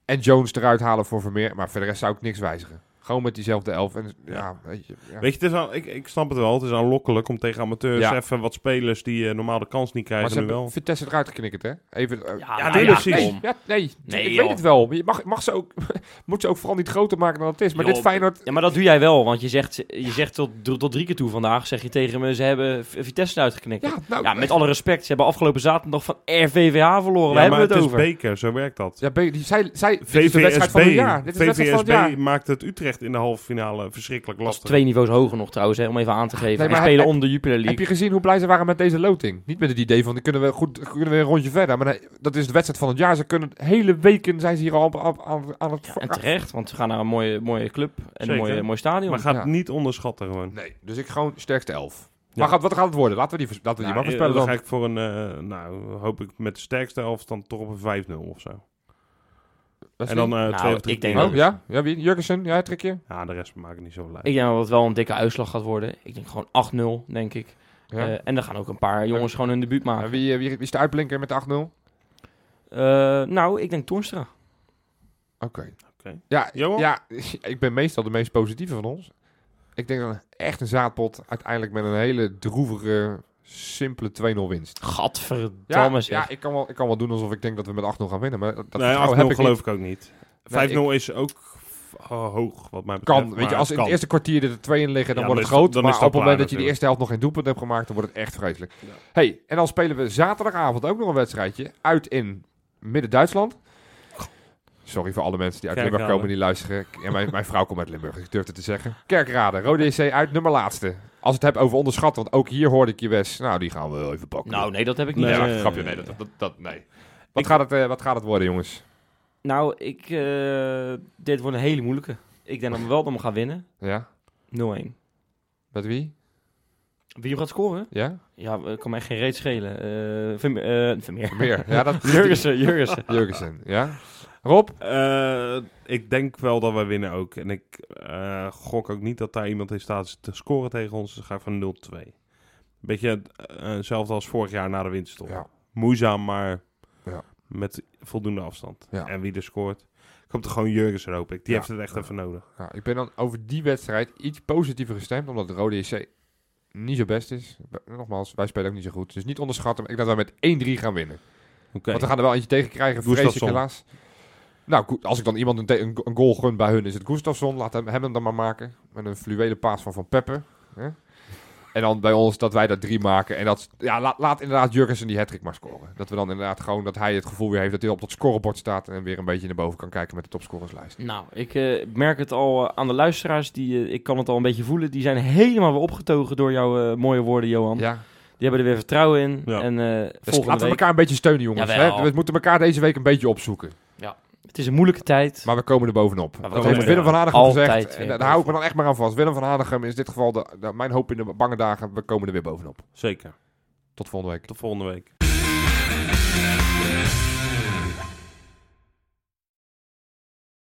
En Jones eruit halen voor Vermeer. Maar voor de rest zou ik niks wijzigen. Gewoon met diezelfde elf. En ja, weet je... Ja. Weet je, het is al, ik, ik snap het wel. Het is aanlokkelijk om tegen amateurs Ja. even wat spelers die eh, normaal de kans niet Maar krijgen ze nu hebben wel. Vitesse eruit geknikkerd, hè? Even, eh, Ja, Ja, nee, ja, precies. kom. Ja, nee, Nee, ik joh. weet het wel. Je mag, mag ze ook, *laughs* moet ze ook vooral niet groter maken dan het is. Maar Joh, dit Feyenoord... Ja, maar dat doe jij wel. Want je zegt, je zegt tot, tot drie keer toe vandaag, zeg je tegen me, ze hebben Vitesse uitgeknikt. Ja, Ja, nou, met alle respect, ze hebben afgelopen zaterdag van RVVH verloren. Ja, Waar maar hebben we het is over? beker, zo werkt dat. Ja, be- die, zij, zij, dit is de wedstrijd van het jaar. Dit is de wedstrijd van het VVSB jaar. maakt het Utrecht in de halve finale verschrikkelijk Dat is lastig. twee niveaus hoger nog trouwens, hè, om even aan te geven. Nee, en spelen heb- om de Jupiler League. Heb je gezien hoe blij ze waren met deze loting? Niet met het idee van, die kunnen we, goed, kunnen we een rondje verder. Maar nee, dat is de wedstrijd van het jaar. Ze kunnen hele weken zijn ze hier al aan, aan, aan het... Ja, en terecht, want ze gaan naar een mooie, mooie club en een Zeker. mooie, mooi stadion. Maar gaat Ja. niet onderschatten gewoon. Nee, dus ik gewoon sterkste elf. Ja. Maar gaat, wat gaat het worden? Laten we die, laten we die Nou, maar eh, voorspellen dan dan. ga ik voor een, eh, nou, hoop ik met de sterkste elf dan toch op een 5-0 of zo. En dan eh Nou, twee of drie ik denk. Oh, ja? Ja, wie? Jurgensen? Ja, trekje? Ja, de rest maakt niet zo blij. Ik denk dat het wel een dikke uitslag gaat worden. Ik denk gewoon 8-0, denk ik. Ja. Eh, en dan gaan ook een paar jongens gewoon hun debuut maken. Wie, eh, wie, wie is de uitblinker met de 8-0? Eh, nou, ik denk Toornstra. Oké. Oké. Ja, Johan? ja, *laughs* ik ben meestal de meest positieve van ons. Ik denk dan echt een zaadpot uiteindelijk met een hele droevige, simpele 2-0 winst. Gadverdamme Ja, zeg. ja ik, kan wel, ik kan wel doen alsof ik denk dat we met 8-0 gaan winnen. Maar dat nee, 8-0 vertrouwen heb ik geloof niet. ik ook niet. 5-0 Nee, is ook hoog, wat mij betreft. Kan, weet je, als in het eerste kwartier er twee in liggen, dan Ja, wordt het groot. dan maar op het moment dat je de eerste helft nog geen doelpunt hebt gemaakt, dan wordt het echt vreselijk. Ja. hey, en dan spelen we zaterdagavond ook nog een wedstrijdje uit in Midden-Duitsland. Sorry voor alle mensen die uit Limburg komen die luisteren. Ja, mijn, mijn vrouw komt uit Limburg, dus ik durf het te zeggen. Kerkrade, Rode EC uit, nummer laatste. Als het hebben over onderschatten, want ook hier hoorde ik je Wes. Nou, die gaan we wel even pakken. Nou, nee, dat heb ik niet. Nee, nee, grapje, nee. Dat, dat, dat- nee. Wat, gaat het, eh, wat gaat het worden, jongens? Nou, ik, eh, dit wordt een hele moeilijke. Ik denk dat we wel dat we gaan winnen. 0-1. Ja? Met wie? Wie hem gaat scoren? Ja? Ja, kan mij geen reet schelen. Eh Vermeer. eh, Vermeer. Meer. Ja, dat *laughs* Jurgensen, Jurgensen. Jurgensen, ja? Rob? Eh, ik denk wel dat wij winnen ook. En ik eh, gok ook niet dat daar iemand in staat is te scoren tegen ons. Dus ga van 0-2. Beetje eh, hetzelfde als vorig jaar na de winterstop. Ja. Moeizaam, maar Ja. met voldoende afstand. Ja. En wie er scoort. Ik Komt er gewoon Jurgensen, hoop ik. Die Ja. heeft het echt Ja. even nodig. Ja, ik ben dan over die wedstrijd iets positiever gestemd, omdat de Rode JC niet zo best is. Nogmaals, wij spelen ook niet zo goed. Dus niet onderschatten. Ik denk dat wij met 1-3 gaan winnen. Oké. Want we gaan er wel eentje tegen krijgen, vrees ik helaas. Nou, goed, als ik dan iemand een, een, een goal gun bij hun, is het Gustafsson. Laat hem, hem hem dan maar maken. Met een fluwele paas van Van Peppe. Hè? En dan bij ons dat wij dat drie maken. En dat, ja, laat, laat inderdaad Jurgensen die hat maar scoren. Dat we dan inderdaad gewoon, dat hij het gevoel weer heeft dat hij op dat scorebord staat. En weer een beetje naar boven kan kijken met de topscorerslijst. Nou, ik eh, merk het al eh, aan de luisteraars. Die, eh, ik kan het al een beetje voelen. Die zijn helemaal weer opgetogen door jouw eh, mooie woorden, Johan. Ja, Die hebben er weer vertrouwen in. Ja. En eh, dus laten we elkaar een beetje steunen, jongens. Hè? We moeten elkaar deze week een beetje opzoeken. Het is een moeilijke tijd. Maar we komen er bovenop. Dat heeft Willem van Hanegem gezegd. En daar hou ik me dan echt maar aan vast. Willem van Hanegem is in dit geval de, de- mijn hoop in de bange dagen. We komen er weer bovenop. Zeker. Tot volgende week. Tot volgende week.